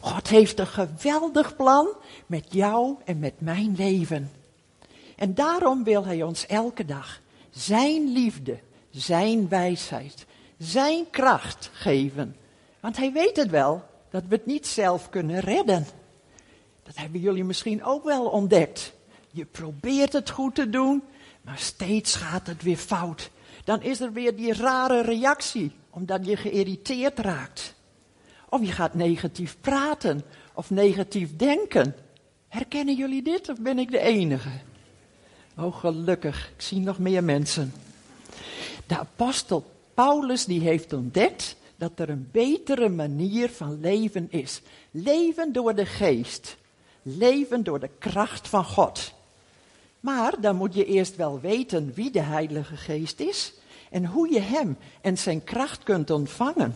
God heeft een geweldig plan met jou en met mijn leven. En daarom wil Hij ons elke dag Zijn liefde, Zijn wijsheid, Zijn kracht geven. Want Hij weet het wel, dat we het niet zelf kunnen redden. Dat hebben jullie misschien ook wel ontdekt. Je probeert het goed te doen, maar steeds gaat het weer fout. Dan is er weer die rare reactie, omdat je geïrriteerd raakt. Of je gaat negatief praten of negatief denken. Herkennen jullie dit of ben ik de enige? Oh, gelukkig, ik zie nog meer mensen. De apostel Paulus die heeft ontdekt dat er een betere manier van leven is. Leven door de geest. Leven door de kracht van God. Maar dan moet je eerst wel weten wie de Heilige Geest is en hoe je Hem en Zijn kracht kunt ontvangen.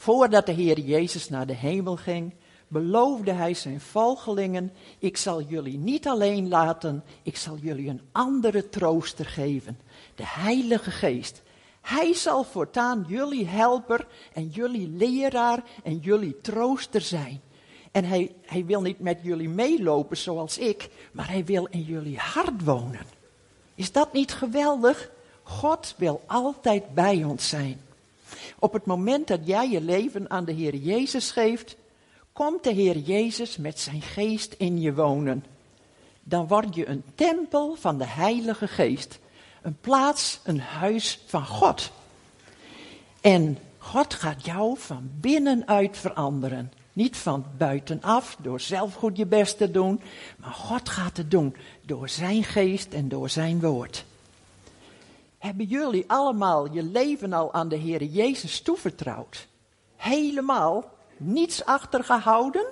Voordat de Heer Jezus naar de hemel ging, beloofde Hij Zijn volgelingen, ik zal jullie niet alleen laten, ik zal jullie een andere trooster geven, de Heilige Geest. Hij zal voortaan jullie helper en jullie leraar en jullie trooster zijn. En hij, hij wil niet met jullie meelopen zoals ik, maar hij wil in jullie hart wonen. Is dat niet geweldig? God wil altijd bij ons zijn. Op het moment dat jij je leven aan de Heer Jezus geeft, komt de Heer Jezus met zijn geest in je wonen. Dan word je een tempel van de Heilige Geest. Een plaats, een huis van God. En God gaat jou van binnenuit veranderen. Niet van buitenaf, door zelf goed je best te doen, maar God gaat het doen door zijn geest en door zijn woord. Hebben jullie allemaal je leven al aan de Heer Jezus toevertrouwd? Helemaal niets achtergehouden?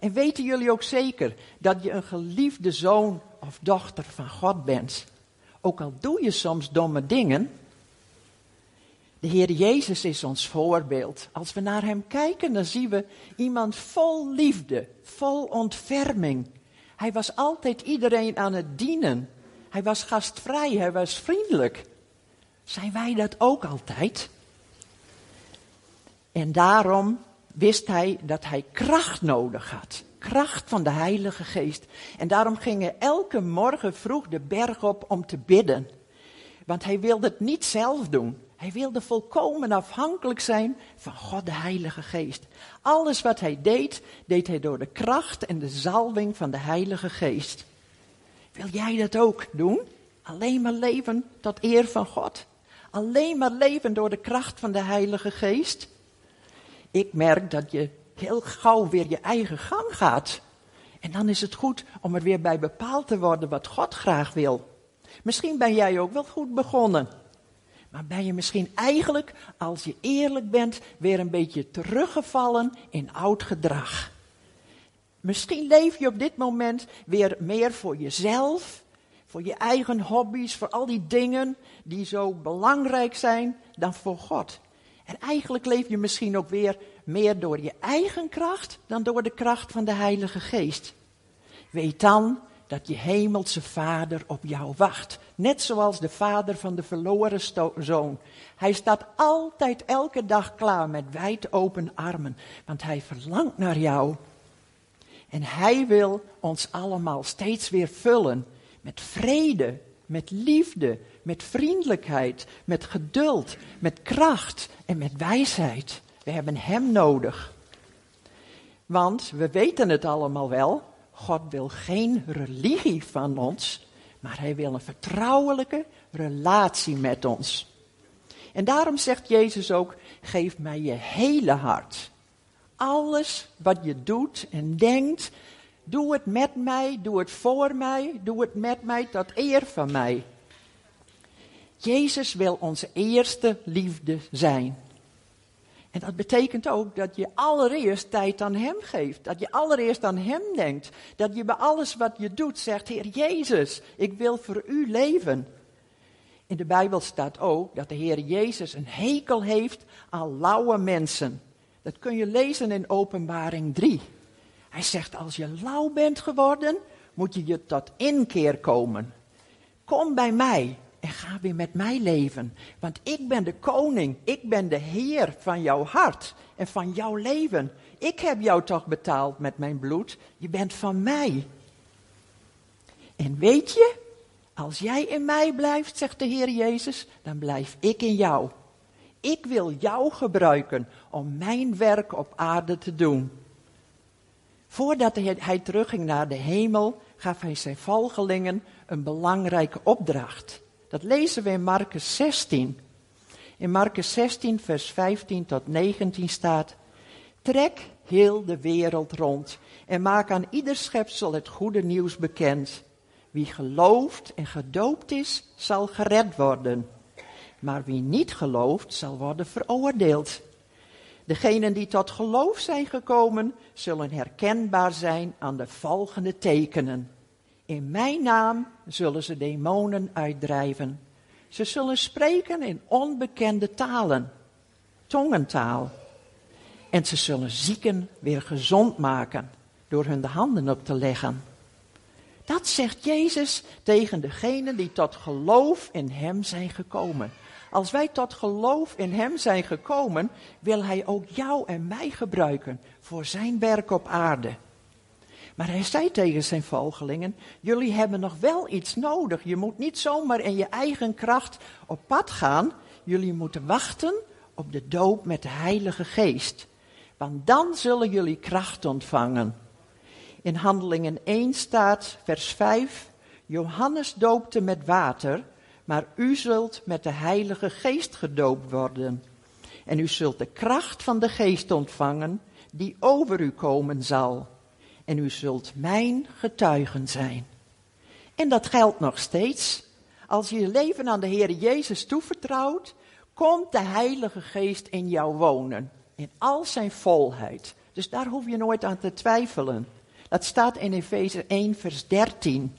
En weten jullie ook zeker dat je een geliefde zoon of dochter van God bent? Ook al doe je soms domme dingen, de Heer Jezus is ons voorbeeld. Als we naar Hem kijken, dan zien we iemand vol liefde, vol ontferming. Hij was altijd iedereen aan het dienen. Hij was gastvrij, hij was vriendelijk. Zijn wij dat ook altijd? En daarom wist hij dat hij kracht nodig had. Kracht van de Heilige Geest. En daarom ging hij elke morgen vroeg de berg op om te bidden. Want hij wilde het niet zelf doen. Hij wilde volkomen afhankelijk zijn van God de Heilige Geest. Alles wat hij deed, deed hij door de kracht en de zalving van de Heilige Geest. Wil jij dat ook doen? Alleen maar leven tot eer van God? Alleen maar leven door de kracht van de Heilige Geest? Ik merk dat je heel gauw weer je eigen gang gaat. En dan is het goed om er weer bij bepaald te worden wat God graag wil. Misschien ben jij ook wel goed begonnen. Maar ben je misschien eigenlijk, als je eerlijk bent, weer een beetje teruggevallen in oud gedrag? Misschien leef je op dit moment weer meer voor jezelf, voor je eigen hobby's, voor al die dingen die zo belangrijk zijn dan voor God. En eigenlijk leef je misschien ook weer meer door je eigen kracht dan door de kracht van de Heilige Geest. Weet dan dat je hemelse vader op jou wacht. Net zoals de vader van de verloren zoon. Hij staat altijd elke dag klaar met wijd open armen, want hij verlangt naar jou. En hij wil ons allemaal steeds weer vullen met vrede, met liefde, met vriendelijkheid, met geduld, met kracht en met wijsheid. We hebben hem nodig. Want we weten het allemaal wel, God wil geen religie van ons, maar hij wil een vertrouwelijke relatie met ons. En daarom zegt Jezus ook, geef mij je hele hart. Alles wat je doet en denkt, doe het met mij, doe het voor mij, doe het met mij tot eer van mij. Jezus wil onze eerste liefde zijn. En dat betekent ook dat je allereerst tijd aan Hem geeft. Dat je allereerst aan Hem denkt. Dat je bij alles wat je doet zegt, Heer Jezus, ik wil voor U leven. In de Bijbel staat ook dat de Heer Jezus een hekel heeft aan lauwe mensen. Dat kun je lezen in Openbaring 3. Hij zegt, als je lauw bent geworden, moet je je tot inkeer komen. Kom bij mij en ga weer met mij leven. Want ik ben de koning, ik ben de heer van jouw hart en van jouw leven. Ik heb jou toch betaald met mijn bloed, je bent van mij. En weet je, als jij in mij blijft, zegt de Heer Jezus, dan blijf ik in jou. Ik wil jou gebruiken om mijn werk op aarde te doen. Voordat hij terugging naar de hemel, gaf hij zijn volgelingen een belangrijke opdracht. Dat lezen we in Marcus 16. In Marcus 16, vers 15 tot 19 staat: Trek heel de wereld rond en maak aan ieder schepsel het goede nieuws bekend. Wie gelooft en gedoopt is, zal gered worden. Maar wie niet gelooft, zal worden veroordeeld. Degenen die tot geloof zijn gekomen, zullen herkenbaar zijn aan de volgende tekenen. In mijn naam zullen ze demonen uitdrijven. Ze zullen spreken in onbekende talen, tongentaal. En ze zullen zieken weer gezond maken door hun de handen op te leggen. Dat zegt Jezus tegen degenen die tot geloof in Hem zijn gekomen. Als wij tot geloof in Hem zijn gekomen, wil Hij ook jou en mij gebruiken voor Zijn werk op aarde. Maar hij zei tegen zijn volgelingen: Jullie hebben nog wel iets nodig. Je moet niet zomaar in je eigen kracht op pad gaan. Jullie moeten wachten op de doop met de Heilige Geest. Want dan zullen jullie kracht ontvangen. In Handelingen 1 staat, vers 5: Johannes doopte met water, maar u zult met de Heilige Geest gedoopt worden. En u zult de kracht van de Geest ontvangen, die over u komen zal en u zult mijn getuigen zijn. En dat geldt nog steeds. Als je je leven aan de Heer Jezus toevertrouwt, komt de Heilige Geest in jou wonen. In al zijn volheid. Dus daar hoef je nooit aan te twijfelen. Dat staat in Efeze 1, vers 13.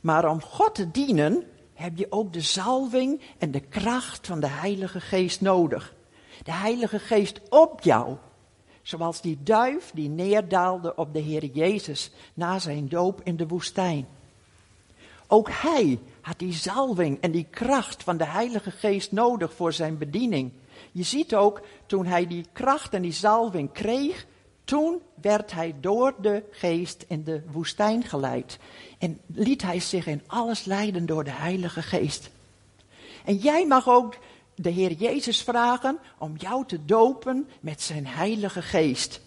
Maar om God te dienen, heb je ook de zalving en de kracht van de Heilige Geest nodig. De Heilige Geest op jou, Zoals die duif die neerdaalde op de Heer Jezus na zijn doop in de woestijn. Ook hij had die zalving en die kracht van de Heilige Geest nodig voor zijn bediening. Je ziet ook, toen hij die kracht en die zalving kreeg, toen werd hij door de geest in de woestijn geleid. En liet hij zich in alles leiden door de Heilige Geest. En jij mag ook de Heer Jezus vragen om jou te dopen met zijn Heilige Geest.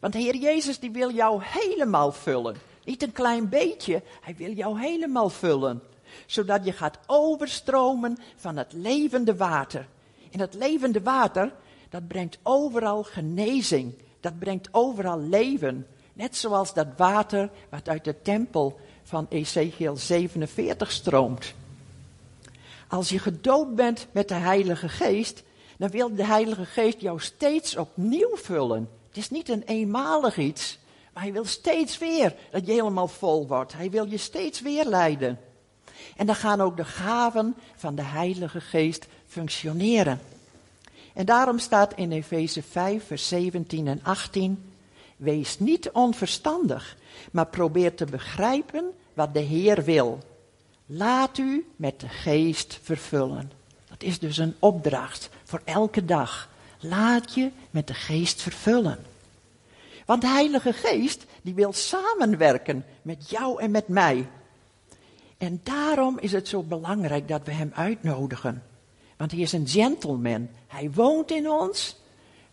Want de Heer Jezus die wil jou helemaal vullen. Niet een klein beetje, hij wil jou helemaal vullen. Zodat je gaat overstromen van het levende water. En dat levende water, dat brengt overal genezing. Dat brengt overal leven. Net zoals dat water wat uit de tempel van Ezekiel 47 stroomt. Als je gedoopt bent met de Heilige Geest, dan wil de Heilige Geest jou steeds opnieuw vullen. Het is niet een eenmalig iets, maar hij wil steeds weer dat je helemaal vol wordt. Hij wil je steeds weer leiden. En dan gaan ook de gaven van de Heilige Geest functioneren. En daarom staat in Efeze 5, vers 17 en 18: Wees niet onverstandig, maar probeer te begrijpen wat de Heer wil. Laat u met de geest vervullen. Dat is dus een opdracht voor elke dag. Laat je met de geest vervullen. Want de Heilige Geest, die wil samenwerken met jou en met mij. En daarom is het zo belangrijk dat we hem uitnodigen. Want hij is een gentleman. Hij woont in ons,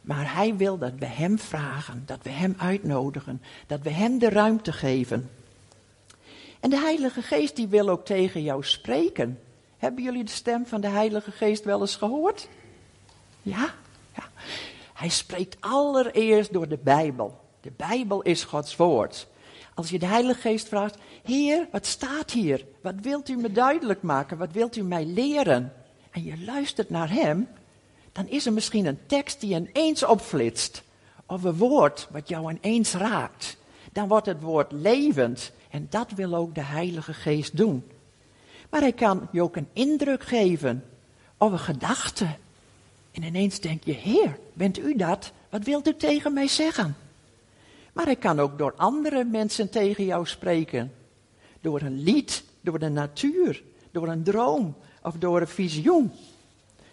maar hij wil dat we hem vragen, dat we hem uitnodigen, dat we hem de ruimte geven. En de Heilige Geest die wil ook tegen jou spreken. Hebben jullie de stem van de Heilige Geest wel eens gehoord? Ja? ja. Hij spreekt allereerst door de Bijbel. De Bijbel is Gods woord. Als je de Heilige Geest vraagt, Heer, wat staat hier? Wat wilt u me duidelijk maken? Wat wilt u mij leren? En je luistert naar Hem, dan is er misschien een tekst die ineens opflitst. Of een woord wat jou ineens raakt. Dan wordt het woord levend en dat wil ook de Heilige Geest doen. Maar hij kan je ook een indruk geven of een gedachte. En ineens denk je, Heer, bent u dat? Wat wilt u tegen mij zeggen? Maar hij kan ook door andere mensen tegen jou spreken. Door een lied, door de natuur, door een droom of door een visioen.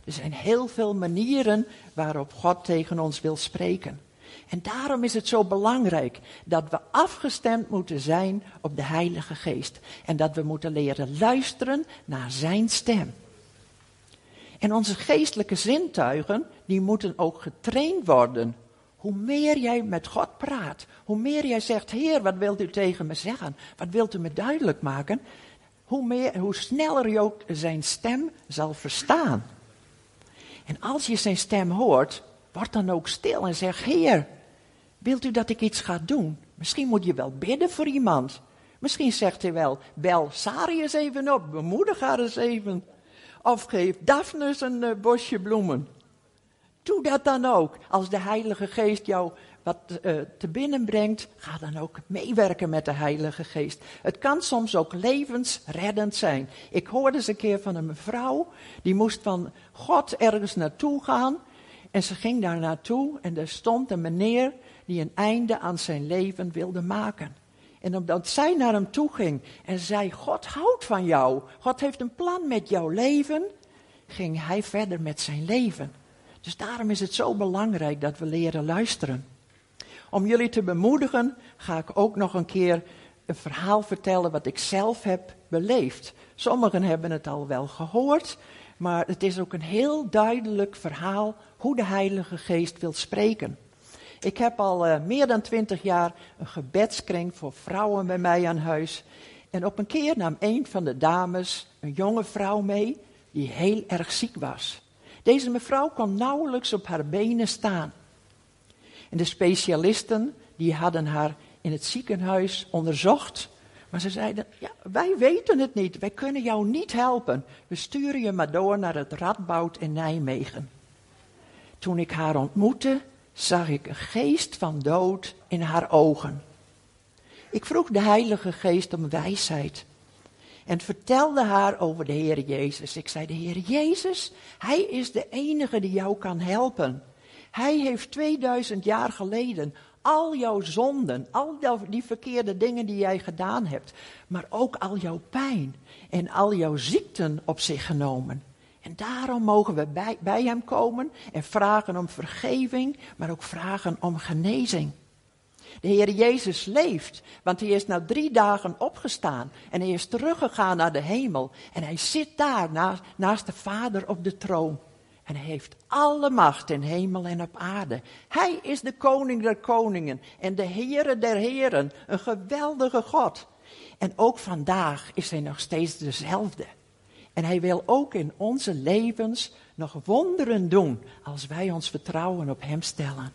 Er zijn heel veel manieren waarop God tegen ons wil spreken. En daarom is het zo belangrijk dat we afgestemd moeten zijn op de Heilige Geest. En dat we moeten leren luisteren naar Zijn stem. En onze geestelijke zintuigen, die moeten ook getraind worden. Hoe meer jij met God praat, hoe meer jij zegt, Heer, wat wilt u tegen me zeggen? Wat wilt u me duidelijk maken? Hoe, meer, hoe sneller je ook zijn stem zal verstaan. En als je zijn stem hoort, word dan ook stil en zeg, Heer, wilt u dat ik iets ga doen? Misschien moet je wel bidden voor iemand. Misschien zegt hij wel, bel Sari eens even op, bemoedig haar eens even. Of geef Daphne een uh, bosje bloemen. Doe dat dan ook. Als de Heilige Geest jou wat uh, te binnen brengt, ga dan ook meewerken met de Heilige Geest. Het kan soms ook levensreddend zijn. Ik hoorde eens een keer van een mevrouw, die moest van God ergens naartoe gaan. En ze ging daar naartoe en er stond een meneer die een einde aan zijn leven wilde maken. En omdat zij naar hem toe ging en zei: God houdt van jou, God heeft een plan met jouw leven, ging hij verder met zijn leven. Dus daarom is het zo belangrijk dat we leren luisteren. Om jullie te bemoedigen, ga ik ook nog een keer een verhaal vertellen wat ik zelf heb beleefd. Sommigen hebben het al wel gehoord, maar het is ook een heel duidelijk verhaal hoe de Heilige Geest wil spreken. Ik heb al uh, meer dan twintig jaar een gebedskring voor vrouwen bij mij aan huis. En op een keer nam een van de dames een jonge vrouw mee die heel erg ziek was. Deze mevrouw kon nauwelijks op haar benen staan. En de specialisten die hadden haar in het ziekenhuis onderzocht. Maar ze zeiden, ja, wij weten het niet, wij kunnen jou niet helpen. We sturen je maar door naar het Radboud in Nijmegen. Toen ik haar ontmoette, zag ik een geest van dood in haar ogen. Ik vroeg de Heilige Geest om wijsheid en vertelde haar over de Heer Jezus. Ik zei, de Heer Jezus, Hij is de enige die jou kan helpen. Hij heeft 2000 jaar geleden al jouw zonden, al die verkeerde dingen die jij gedaan hebt, maar ook al jouw pijn en al jouw ziekten op zich genomen. En daarom mogen we bij, Hem komen en vragen om vergeving, maar ook vragen om genezing. De Heer Jezus leeft, want hij is na drie dagen opgestaan en hij is teruggegaan naar de hemel. En hij zit daar naast, naast de Vader op de troon. En hij heeft alle macht in hemel en op aarde. Hij is de koning der koningen en de Heere der heren, een geweldige God. En ook vandaag is hij nog steeds dezelfde. En hij wil ook in onze levens nog wonderen doen als wij ons vertrouwen op hem stellen.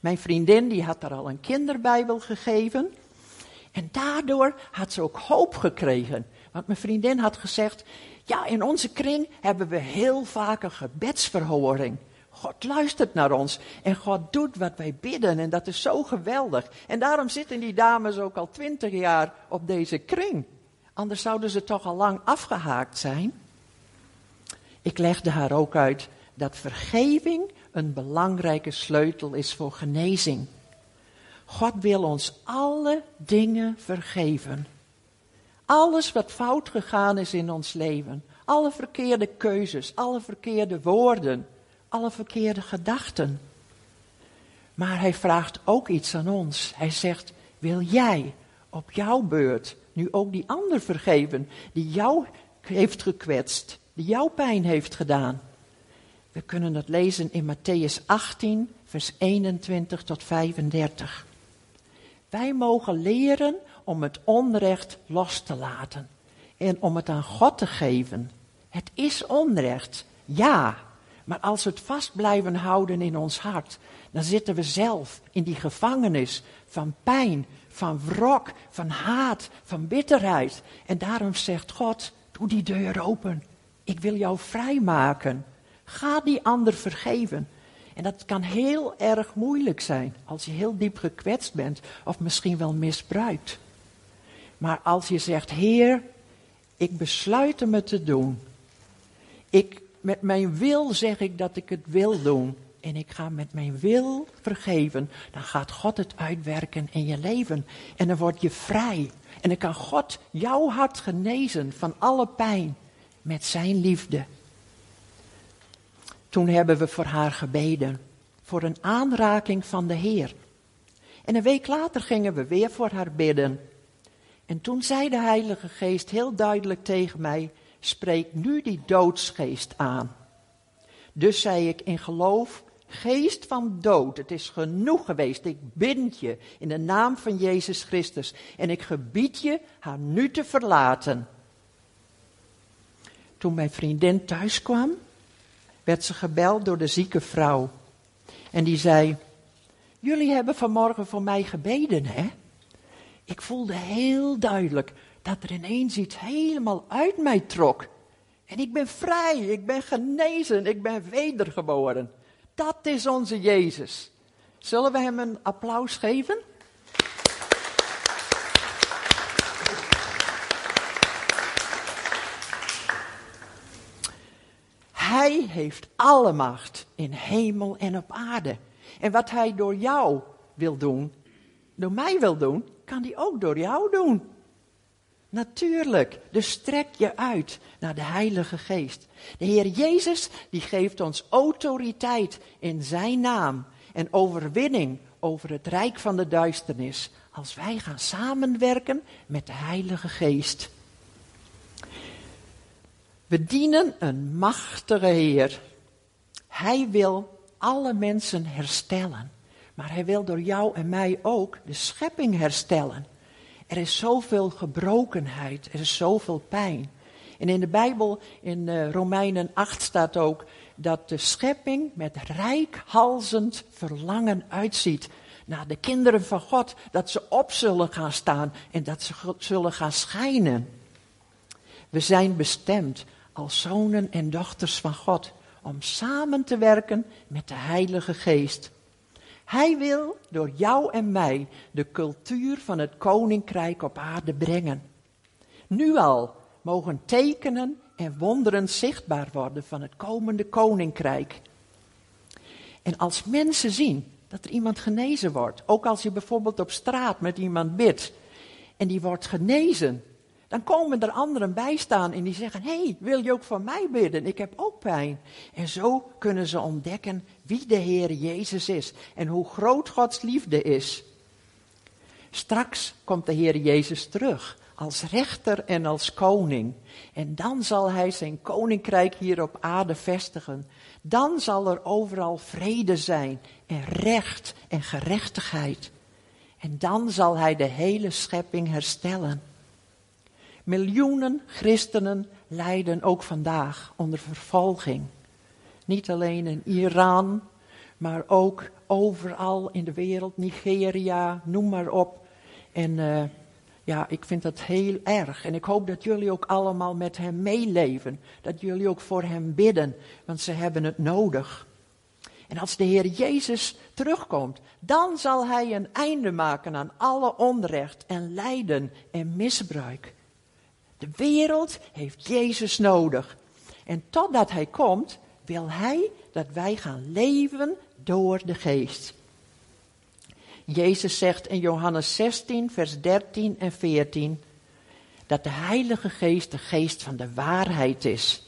Mijn vriendin die had haar al een kinderbijbel gegeven. En daardoor had ze ook hoop gekregen. Want mijn vriendin had gezegd, ja, in onze kring hebben we heel vaak een gebedsverhoring. God luistert naar ons en God doet wat wij bidden en dat is zo geweldig. En daarom zitten die dames ook al twintig jaar op deze kring. Anders zouden ze toch al lang afgehaakt zijn. Ik legde haar ook uit dat vergeving een belangrijke sleutel is voor genezing. God wil ons alle dingen vergeven. Alles wat fout gegaan is in ons leven, alle verkeerde keuzes, alle verkeerde woorden, alle verkeerde gedachten. Maar hij vraagt ook iets aan ons. Hij zegt: Wil jij op jouw beurt nu ook die ander vergeven die jou heeft gekwetst, die jou pijn heeft gedaan? We kunnen dat lezen in Matthäus 18, vers 21 tot 35. Wij mogen leren om het onrecht los te laten en om het aan God te geven. Het is onrecht, ja, maar als we het vast blijven houden in ons hart, dan zitten we zelf in die gevangenis van pijn, van wrok, van haat, van bitterheid. En daarom zegt God, doe die deur open. Ik wil jou vrijmaken. Ga die ander vergeven. En dat kan heel erg moeilijk zijn als je heel diep gekwetst bent of misschien wel misbruikt. Maar als je zegt, Heer, ik besluit het te doen. Ik, met mijn wil zeg ik dat ik het wil doen. en ik ga met mijn wil vergeven, dan gaat God het uitwerken in je leven. En dan word je vrij. En dan kan God jouw hart genezen van alle pijn met zijn liefde. Toen hebben we voor haar gebeden, voor een aanraking van de Heer. En een week later gingen we weer voor haar bidden. En toen zei de Heilige Geest heel duidelijk tegen mij: Spreek nu die doodsgeest aan. Dus zei ik in geloof: Geest van dood, het is genoeg geweest. Ik bind je in de naam van Jezus Christus. En ik gebied je haar nu te verlaten. Toen mijn vriendin thuis kwam, werd ze gebeld door de zieke vrouw. En die zei: Jullie hebben vanmorgen voor mij gebeden, hè? Ik voelde heel duidelijk dat er ineens iets helemaal uit mij trok. En ik ben vrij, ik ben genezen, ik ben wedergeboren. Dat is onze Jezus. Zullen we hem een applaus geven? Hij heeft alle macht in hemel en op aarde. En wat hij door jou wil doen, door mij wil doen, kan hij ook door jou doen. Natuurlijk, dus strek je uit naar de Heilige Geest. De Heer Jezus, die geeft ons autoriteit in Zijn naam en overwinning over het rijk van de duisternis. Als wij gaan samenwerken met de Heilige Geest. We dienen een machtige Heer. Hij wil alle mensen herstellen. Maar hij wil door jou en mij ook de schepping herstellen. Er is zoveel gebrokenheid, er is zoveel pijn. En in de Bijbel, in uh, Romeinen 8 staat ook dat de schepping met rijkhalzend verlangen uitziet naar de kinderen van God, dat ze op zullen gaan staan en dat ze zullen gaan schijnen. We zijn bestemd als zonen en dochters van God om samen te werken met de Heilige Geest. Hij wil door jou en mij de cultuur van het koninkrijk op aarde brengen. Nu al mogen tekenen en wonderen zichtbaar worden van het komende koninkrijk. En als mensen zien dat er iemand genezen wordt, ook als je bijvoorbeeld op straat met iemand bidt en die wordt genezen, dan komen er anderen bij staan en die zeggen: hey, wil je ook voor mij bidden? Ik heb ook pijn. En zo kunnen ze ontdekken wie de Heer Jezus is en hoe groot Gods liefde is. Straks komt de Heer Jezus terug als rechter en als koning. En dan zal hij zijn koninkrijk hier op aarde vestigen. Dan zal er overal vrede zijn en recht en gerechtigheid. En dan zal hij de hele schepping herstellen. Miljoenen christenen lijden ook vandaag onder vervolging. Niet alleen in Iran, maar ook overal in de wereld, Nigeria, noem maar op. En uh, ja, ik vind dat heel erg. En ik hoop dat jullie ook allemaal met hem meeleven. Dat jullie ook voor hem bidden, want ze hebben het nodig. En als de Heer Jezus terugkomt, dan zal hij een einde maken aan alle onrecht en lijden en misbruik. De wereld heeft Jezus nodig. En totdat hij komt, wil hij dat wij gaan leven door de geest. Jezus zegt in Johannes 16, vers 13 en 14 dat de Heilige Geest de geest van de waarheid is.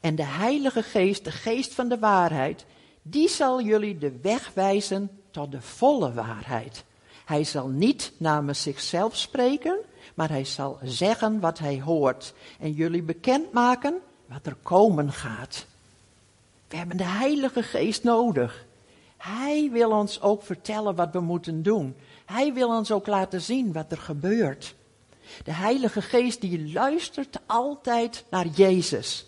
En de Heilige Geest, de geest van de waarheid, die zal jullie de weg wijzen tot de volle waarheid. Hij zal niet namens zichzelf spreken, maar hij zal zeggen wat hij hoort en jullie bekendmaken wat er komen gaat. We hebben de Heilige Geest nodig. Hij wil ons ook vertellen wat we moeten doen. Hij wil ons ook laten zien wat er gebeurt. De Heilige Geest die luistert altijd naar Jezus.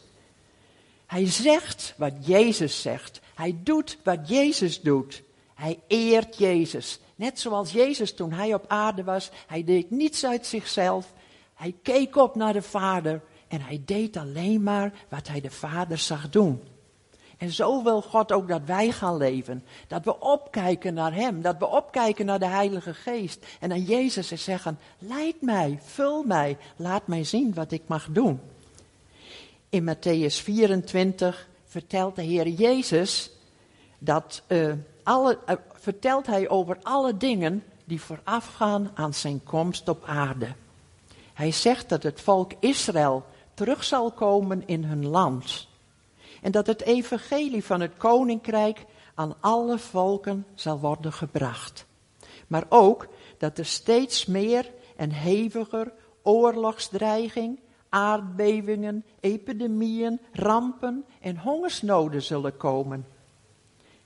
Hij zegt wat Jezus zegt. Hij doet wat Jezus doet. Hij eert Jezus. Net zoals Jezus toen hij op aarde was. Hij deed niets uit zichzelf. Hij keek op naar de Vader. En hij deed alleen maar wat hij de Vader zag doen. En zo wil God ook dat wij gaan leven. Dat we opkijken naar Hem. Dat we opkijken naar de Heilige Geest. En aan Jezus en zeggen, leid mij, vul mij, laat mij zien wat ik mag doen. In Matthäus 24 vertelt de Heer Jezus dat, uh, alle, uh, vertelt hij over alle dingen die voorafgaan aan zijn komst op aarde. Hij zegt dat het volk Israël terug zal komen in hun land. En dat het evangelie van het koninkrijk aan alle volken zal worden gebracht. Maar ook dat er steeds meer en heviger oorlogsdreiging, aardbevingen, epidemieën, rampen en hongersnoden zullen komen.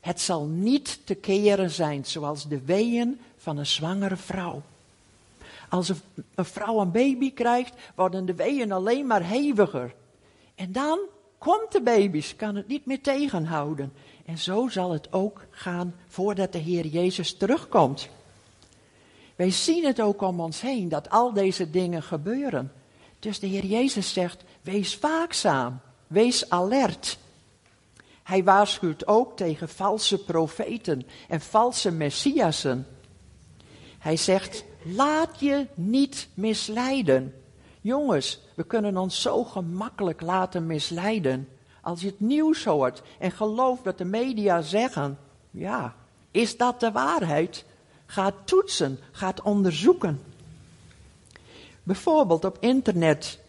Het zal niet te keren zijn zoals de weeën van een zwangere vrouw. Als een, vrouw een baby krijgt, worden de weeën alleen maar heviger. En dan komt de baby, ze kan het niet meer tegenhouden. En zo zal het ook gaan voordat de Heer Jezus terugkomt. Wij zien het ook om ons heen dat al deze dingen gebeuren. Dus de Heer Jezus zegt: wees waakzaam, wees alert. Hij waarschuwt ook tegen valse profeten en valse messiassen. Hij zegt: laat je niet misleiden. Jongens, we kunnen ons zo gemakkelijk laten misleiden. Als je het nieuws hoort en gelooft wat de media zeggen, ja, is dat de waarheid? Ga toetsen, ga onderzoeken. Bijvoorbeeld op internet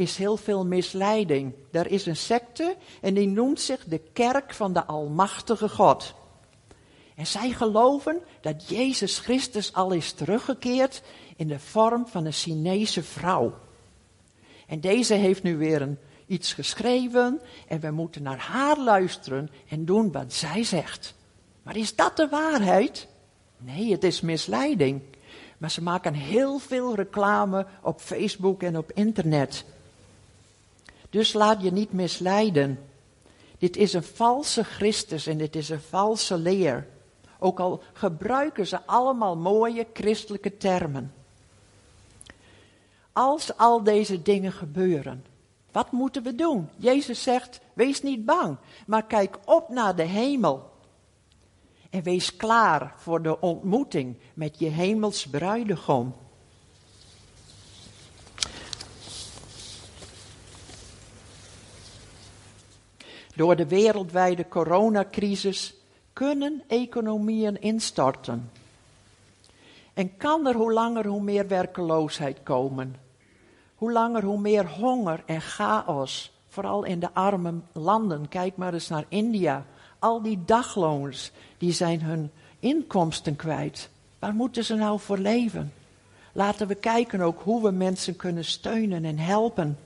is heel veel misleiding. Er is een secte en die noemt zich de Kerk van de Almachtige God. En zij geloven dat Jezus Christus al is teruggekeerd in de vorm van een Chinese vrouw. En deze heeft nu weer een, iets geschreven en we moeten naar haar luisteren en doen wat zij zegt. Maar is dat de waarheid? Nee, het is misleiding. Maar ze maken heel veel reclame op Facebook en op internet. Dus laat je niet misleiden. Dit is een valse Christus en dit is een valse leer. Ook al gebruiken ze allemaal mooie christelijke termen. Als al deze dingen gebeuren, wat moeten we doen? Jezus zegt: wees niet bang, maar kijk op naar de hemel. En wees klaar voor de ontmoeting met je hemels bruidegom. Door de wereldwijde coronacrisis kunnen economieën instorten. En kan er hoe langer hoe meer werkeloosheid komen. Hoe langer hoe meer honger en chaos. Vooral in de arme landen. Kijk maar eens naar India. Al die dagloons, die zijn hun inkomsten kwijt. Waar moeten ze nou voor leven? Laten we kijken ook hoe we mensen kunnen steunen en helpen.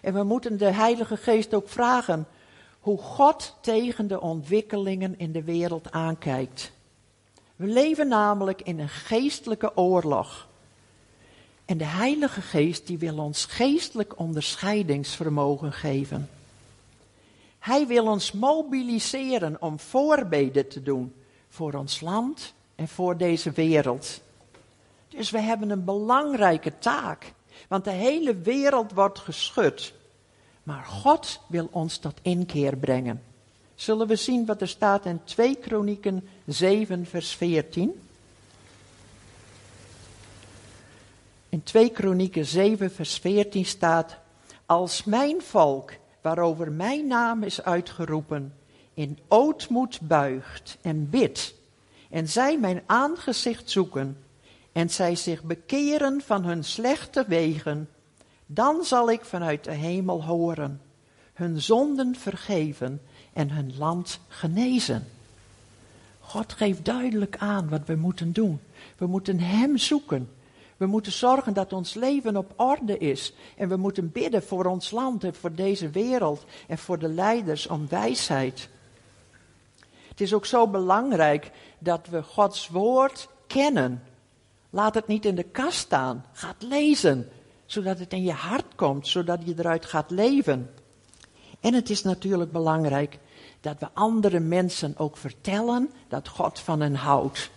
En we moeten de Heilige Geest ook vragen hoe God tegen de ontwikkelingen in de wereld aankijkt. We leven namelijk in een geestelijke oorlog. En de Heilige Geest die wil ons geestelijk onderscheidingsvermogen geven. Hij wil ons mobiliseren om voorbeden te doen voor ons land en voor deze wereld. Dus we hebben een belangrijke taak, want de hele wereld wordt geschud. Maar God wil ons tot inkeer brengen. Zullen we zien wat er staat in 2 Kronieken 7, vers 14? In 2 Kronieken 7, vers 14 staat: Als mijn volk, waarover mijn naam is uitgeroepen, in ootmoed buigt en bidt, en zij mijn aangezicht zoeken, en zij zich bekeren van hun slechte wegen, dan zal ik vanuit de hemel horen, hun zonden vergeven en hun land genezen. God geeft duidelijk aan wat we moeten doen. We moeten Hem zoeken. We moeten zorgen dat ons leven op orde is. En we moeten bidden voor ons land en voor deze wereld en voor de leiders om wijsheid. Het is ook zo belangrijk dat we Gods woord kennen. Laat het niet in de kast staan. Ga het lezen zodat het in je hart komt, zodat je eruit gaat leven. En het is natuurlijk belangrijk dat we andere mensen ook vertellen dat God van hen houdt.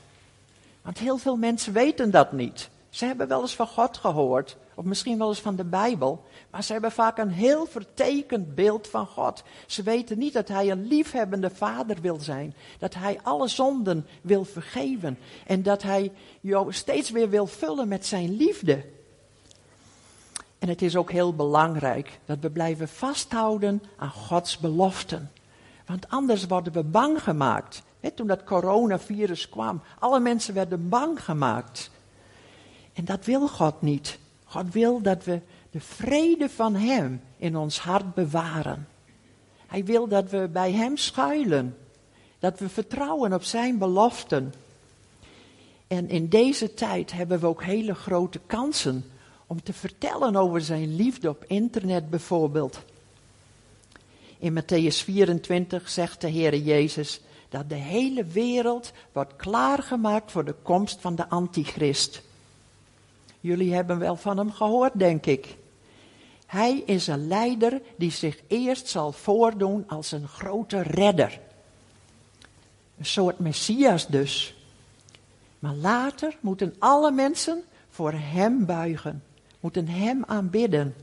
Want heel veel mensen weten dat niet. Ze hebben wel eens van God gehoord, of misschien wel eens van de Bijbel, maar ze hebben vaak een heel vertekend beeld van God. Ze weten niet dat Hij een liefhebbende vader wil zijn, dat Hij alle zonden wil vergeven en dat Hij jou steeds weer wil vullen met Zijn liefde. En het is ook heel belangrijk dat we blijven vasthouden aan Gods beloften. Want anders worden we bang gemaakt. toen dat coronavirus kwam, alle mensen werden bang gemaakt. En dat wil God niet. God wil dat we de vrede van Hem in ons hart bewaren. Hij wil dat we bij Hem schuilen. Dat we vertrouwen op Zijn beloften. En in deze tijd hebben we ook hele grote kansen om te vertellen over Zijn liefde op internet bijvoorbeeld. In Matthäus 24 zegt de Heer Jezus dat de hele wereld wordt klaargemaakt voor de komst van de antichrist. Jullie hebben wel van hem gehoord, denk ik. Hij is een leider die zich eerst zal voordoen als een grote redder. Een soort messias dus. Maar later moeten alle mensen voor hem buigen, moeten hem aanbidden.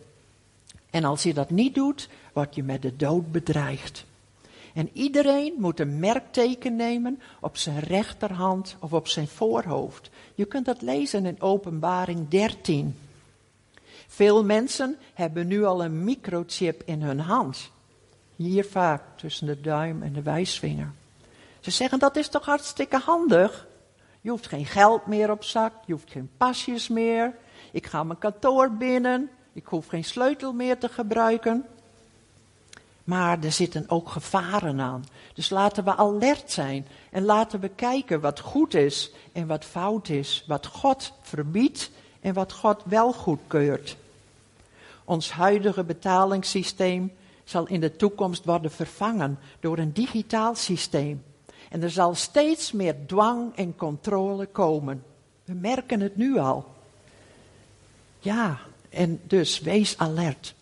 En als je dat niet doet, word je met de dood bedreigd. En iedereen moet een merkteken nemen op zijn rechterhand of op zijn voorhoofd. Je kunt dat lezen in Openbaring 13. Veel mensen hebben nu al een microchip in hun hand. Hier vaak tussen de duim en de wijsvinger. Ze zeggen dat is toch hartstikke handig. Je hoeft geen geld meer op zak, je hoeft geen pasjes meer. Ik ga mijn kantoor binnen, ik hoef geen sleutel meer te gebruiken. Maar er zitten ook gevaren aan. Dus laten we alert zijn en laten we kijken wat goed is en wat fout is. Wat God verbiedt en wat God wel goedkeurt. Ons huidige betalingssysteem zal in de toekomst worden vervangen door een digitaal systeem. En er zal steeds meer dwang en controle komen. We merken het nu al. Ja, en dus wees alert.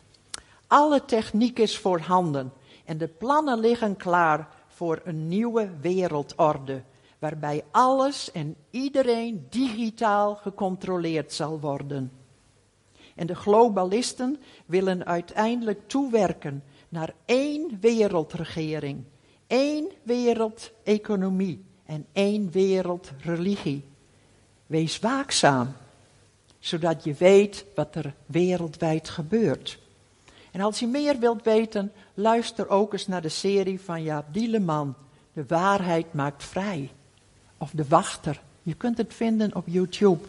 Alle techniek is voorhanden en de plannen liggen klaar voor een nieuwe wereldorde, waarbij alles en iedereen digitaal gecontroleerd zal worden. En de globalisten willen uiteindelijk toewerken naar één wereldregering, één wereldeconomie en één wereldreligie. Wees waakzaam, zodat je weet wat er wereldwijd gebeurt. En als je meer wilt weten, luister ook eens naar de serie van Jaap Dieleman. De waarheid maakt vrij. Of De Wachter. Je kunt het vinden op YouTube.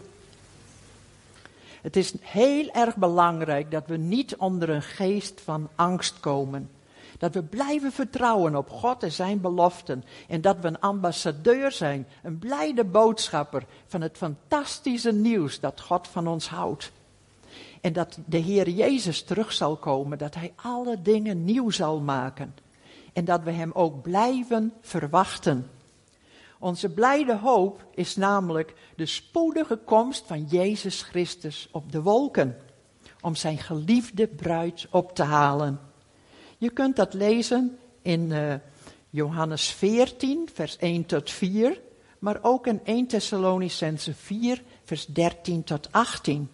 Het is heel erg belangrijk dat we niet onder een geest van angst komen. Dat we blijven vertrouwen op God en zijn beloften. En dat we een ambassadeur zijn, een blijde boodschapper van het fantastische nieuws dat God van ons houdt. En dat de Heer Jezus terug zal komen, dat Hij alle dingen nieuw zal maken. En dat we Hem ook blijven verwachten. Onze blijde hoop is namelijk de spoedige komst van Jezus Christus op de wolken. Om zijn geliefde bruid op te halen. Je kunt dat lezen in uh, Johannes 14, vers 1 tot 4. Maar ook in 1 Thessalonicense 4, vers 13 tot 18.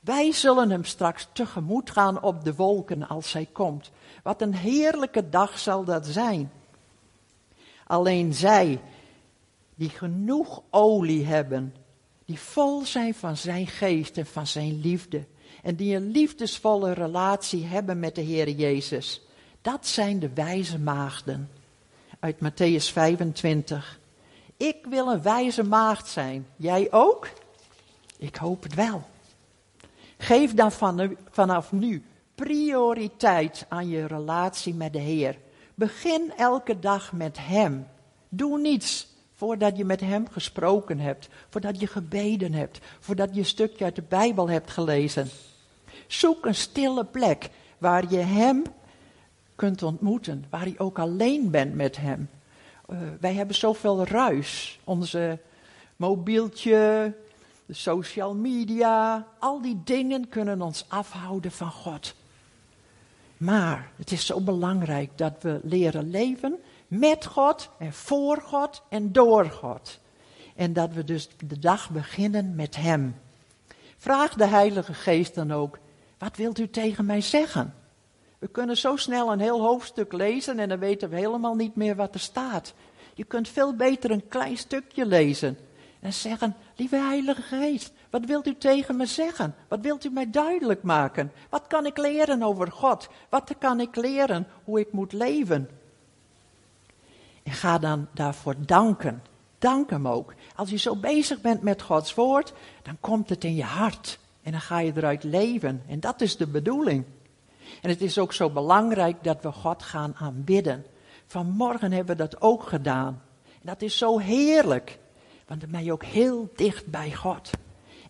Wij zullen hem straks tegemoet gaan op de wolken als hij komt. Wat een heerlijke dag zal dat zijn. Alleen zij die genoeg olie hebben, die vol zijn van zijn geest en van zijn liefde, en die een liefdesvolle relatie hebben met de Heer Jezus, dat zijn de wijze maagden. Uit Matthäus 25. Ik wil een wijze maagd zijn. Jij ook? Ik hoop het wel. Geef dan vanaf nu prioriteit aan je relatie met de Heer. Begin elke dag met Hem. Doe niets voordat je met Hem gesproken hebt, voordat je gebeden hebt, voordat je een stukje uit de Bijbel hebt gelezen. Zoek een stille plek waar je Hem kunt ontmoeten, waar je ook alleen bent met Hem. Uh, wij hebben zoveel ruis. Onze mobieltje, de social media, al die dingen kunnen ons afhouden van God. Maar het is zo belangrijk dat we leren leven met God en voor God en door God. En dat we dus de dag beginnen met Hem. Vraag de Heilige Geest dan ook, wat wilt u tegen mij zeggen? We kunnen zo snel een heel hoofdstuk lezen en dan weten we helemaal niet meer wat er staat. Je kunt veel beter een klein stukje lezen en zeggen, lieve Heilige Geest, wat wilt u tegen me zeggen? Wat wilt u mij duidelijk maken? Wat kan ik leren over God? Wat kan ik leren hoe ik moet leven? En ga dan daarvoor danken. Dank hem ook. Als je zo bezig bent met Gods woord, dan komt het in je hart. En dan ga je eruit leven. En dat is de bedoeling. En het is ook zo belangrijk dat we God gaan aanbidden. Vanmorgen hebben we dat ook gedaan. En dat is zo heerlijk. Want dan ben je ook heel dicht bij God.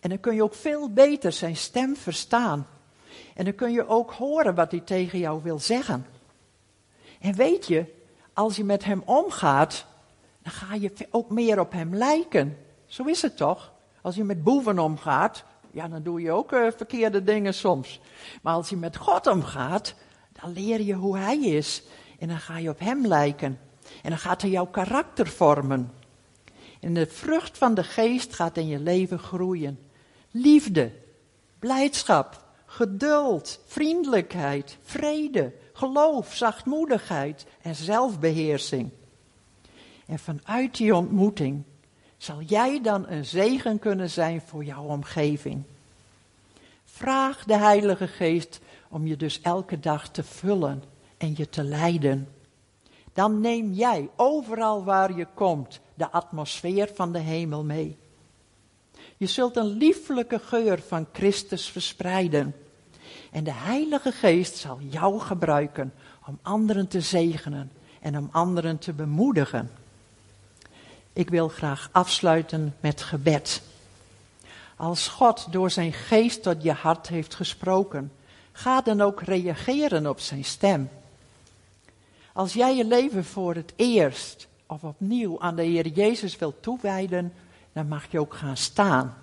En dan kun je ook veel beter zijn stem verstaan. En dan kun je ook horen wat hij tegen jou wil zeggen. En weet je, als je met hem omgaat, dan ga je ook meer op hem lijken. Zo is het toch? Als je met boeven omgaat, ja, dan doe je ook uh, verkeerde dingen soms. Maar als je met God omgaat, dan leer je hoe hij is. En dan ga je op hem lijken. En dan gaat hij jouw karakter vormen. En de vrucht van de geest gaat in je leven groeien. Liefde, blijdschap, geduld, vriendelijkheid, vrede, geloof, zachtmoedigheid en zelfbeheersing. En vanuit die ontmoeting zal jij dan een zegen kunnen zijn voor jouw omgeving. Vraag de Heilige Geest om je dus elke dag te vullen en je te leiden. Dan neem jij overal waar je komt de atmosfeer van de hemel mee. Je zult een lieflijke geur van Christus verspreiden. En de Heilige Geest zal jou gebruiken om anderen te zegenen en om anderen te bemoedigen. Ik wil graag afsluiten met gebed. Als God door zijn geest tot je hart heeft gesproken, ga dan ook reageren op zijn stem. Als jij je leven voor het eerst of opnieuw aan de Heer Jezus wilt toewijden, dan mag je ook gaan staan.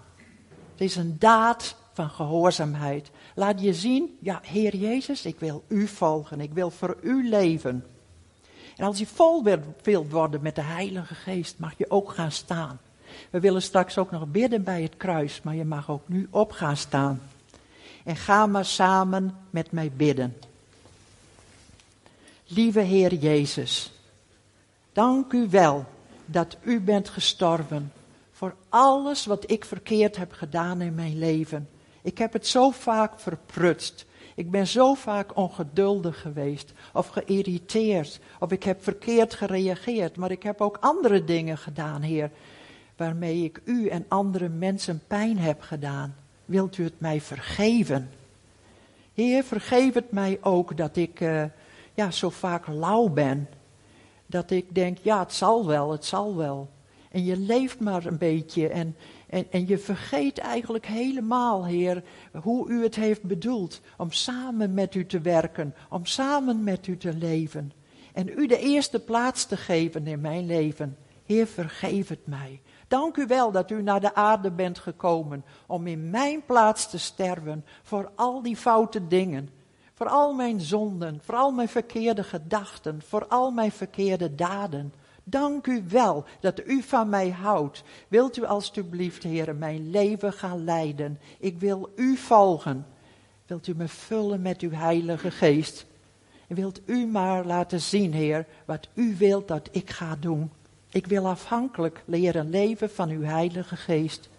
Het is een daad van gehoorzaamheid. Laat je zien, ja, Heer Jezus, ik wil u volgen, ik wil voor u leven. En als je vol wilt worden met de Heilige Geest, mag je ook gaan staan. We willen straks ook nog bidden bij het kruis, maar je mag ook nu op gaan staan. En ga maar samen met mij bidden. Lieve Heer Jezus, dank u wel dat u bent gestorven voor alles wat ik verkeerd heb gedaan in mijn leven. Ik heb het zo vaak verprutst. Ik ben zo vaak ongeduldig geweest of geïrriteerd of ik heb verkeerd gereageerd. Maar ik heb ook andere dingen gedaan, Heer, waarmee ik u en andere mensen pijn heb gedaan. Wilt u het mij vergeven? Heer, vergeef het mij ook dat ik uh, ja, zo vaak lauw ben. Dat ik denk, ja, het zal wel, het zal wel. En je leeft maar een beetje en, en, en je vergeet eigenlijk helemaal, Heer, hoe u het heeft bedoeld om samen met u te werken, om samen met u te leven. En u de eerste plaats te geven in mijn leven. Heer, vergeef het mij. Dank u wel dat u naar de aarde bent gekomen om in mijn plaats te sterven voor al die foute dingen. Voor al mijn zonden, voor al mijn verkeerde gedachten, voor al mijn verkeerde daden. Dank u wel dat u van mij houdt. Wilt u alstublieft, Heer, mijn leven gaan leiden? Ik wil u volgen. Wilt u me vullen met uw Heilige Geest? En wilt u maar laten zien, Heer, wat u wilt dat ik ga doen? Ik wil afhankelijk leren leven van uw Heilige Geest.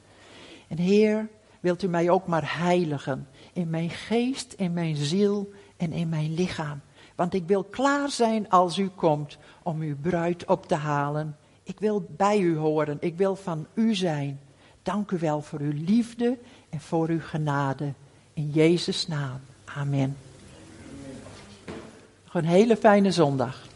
En Heer, wilt u mij ook maar heiligen in mijn geest, in mijn ziel en in mijn lichaam. Want ik wil klaar zijn als u komt om uw bruid op te halen. Ik wil bij u horen. Ik wil van u zijn. Dank u wel voor uw liefde en voor uw genade. In Jezus' naam. Amen. Nog een hele fijne zondag.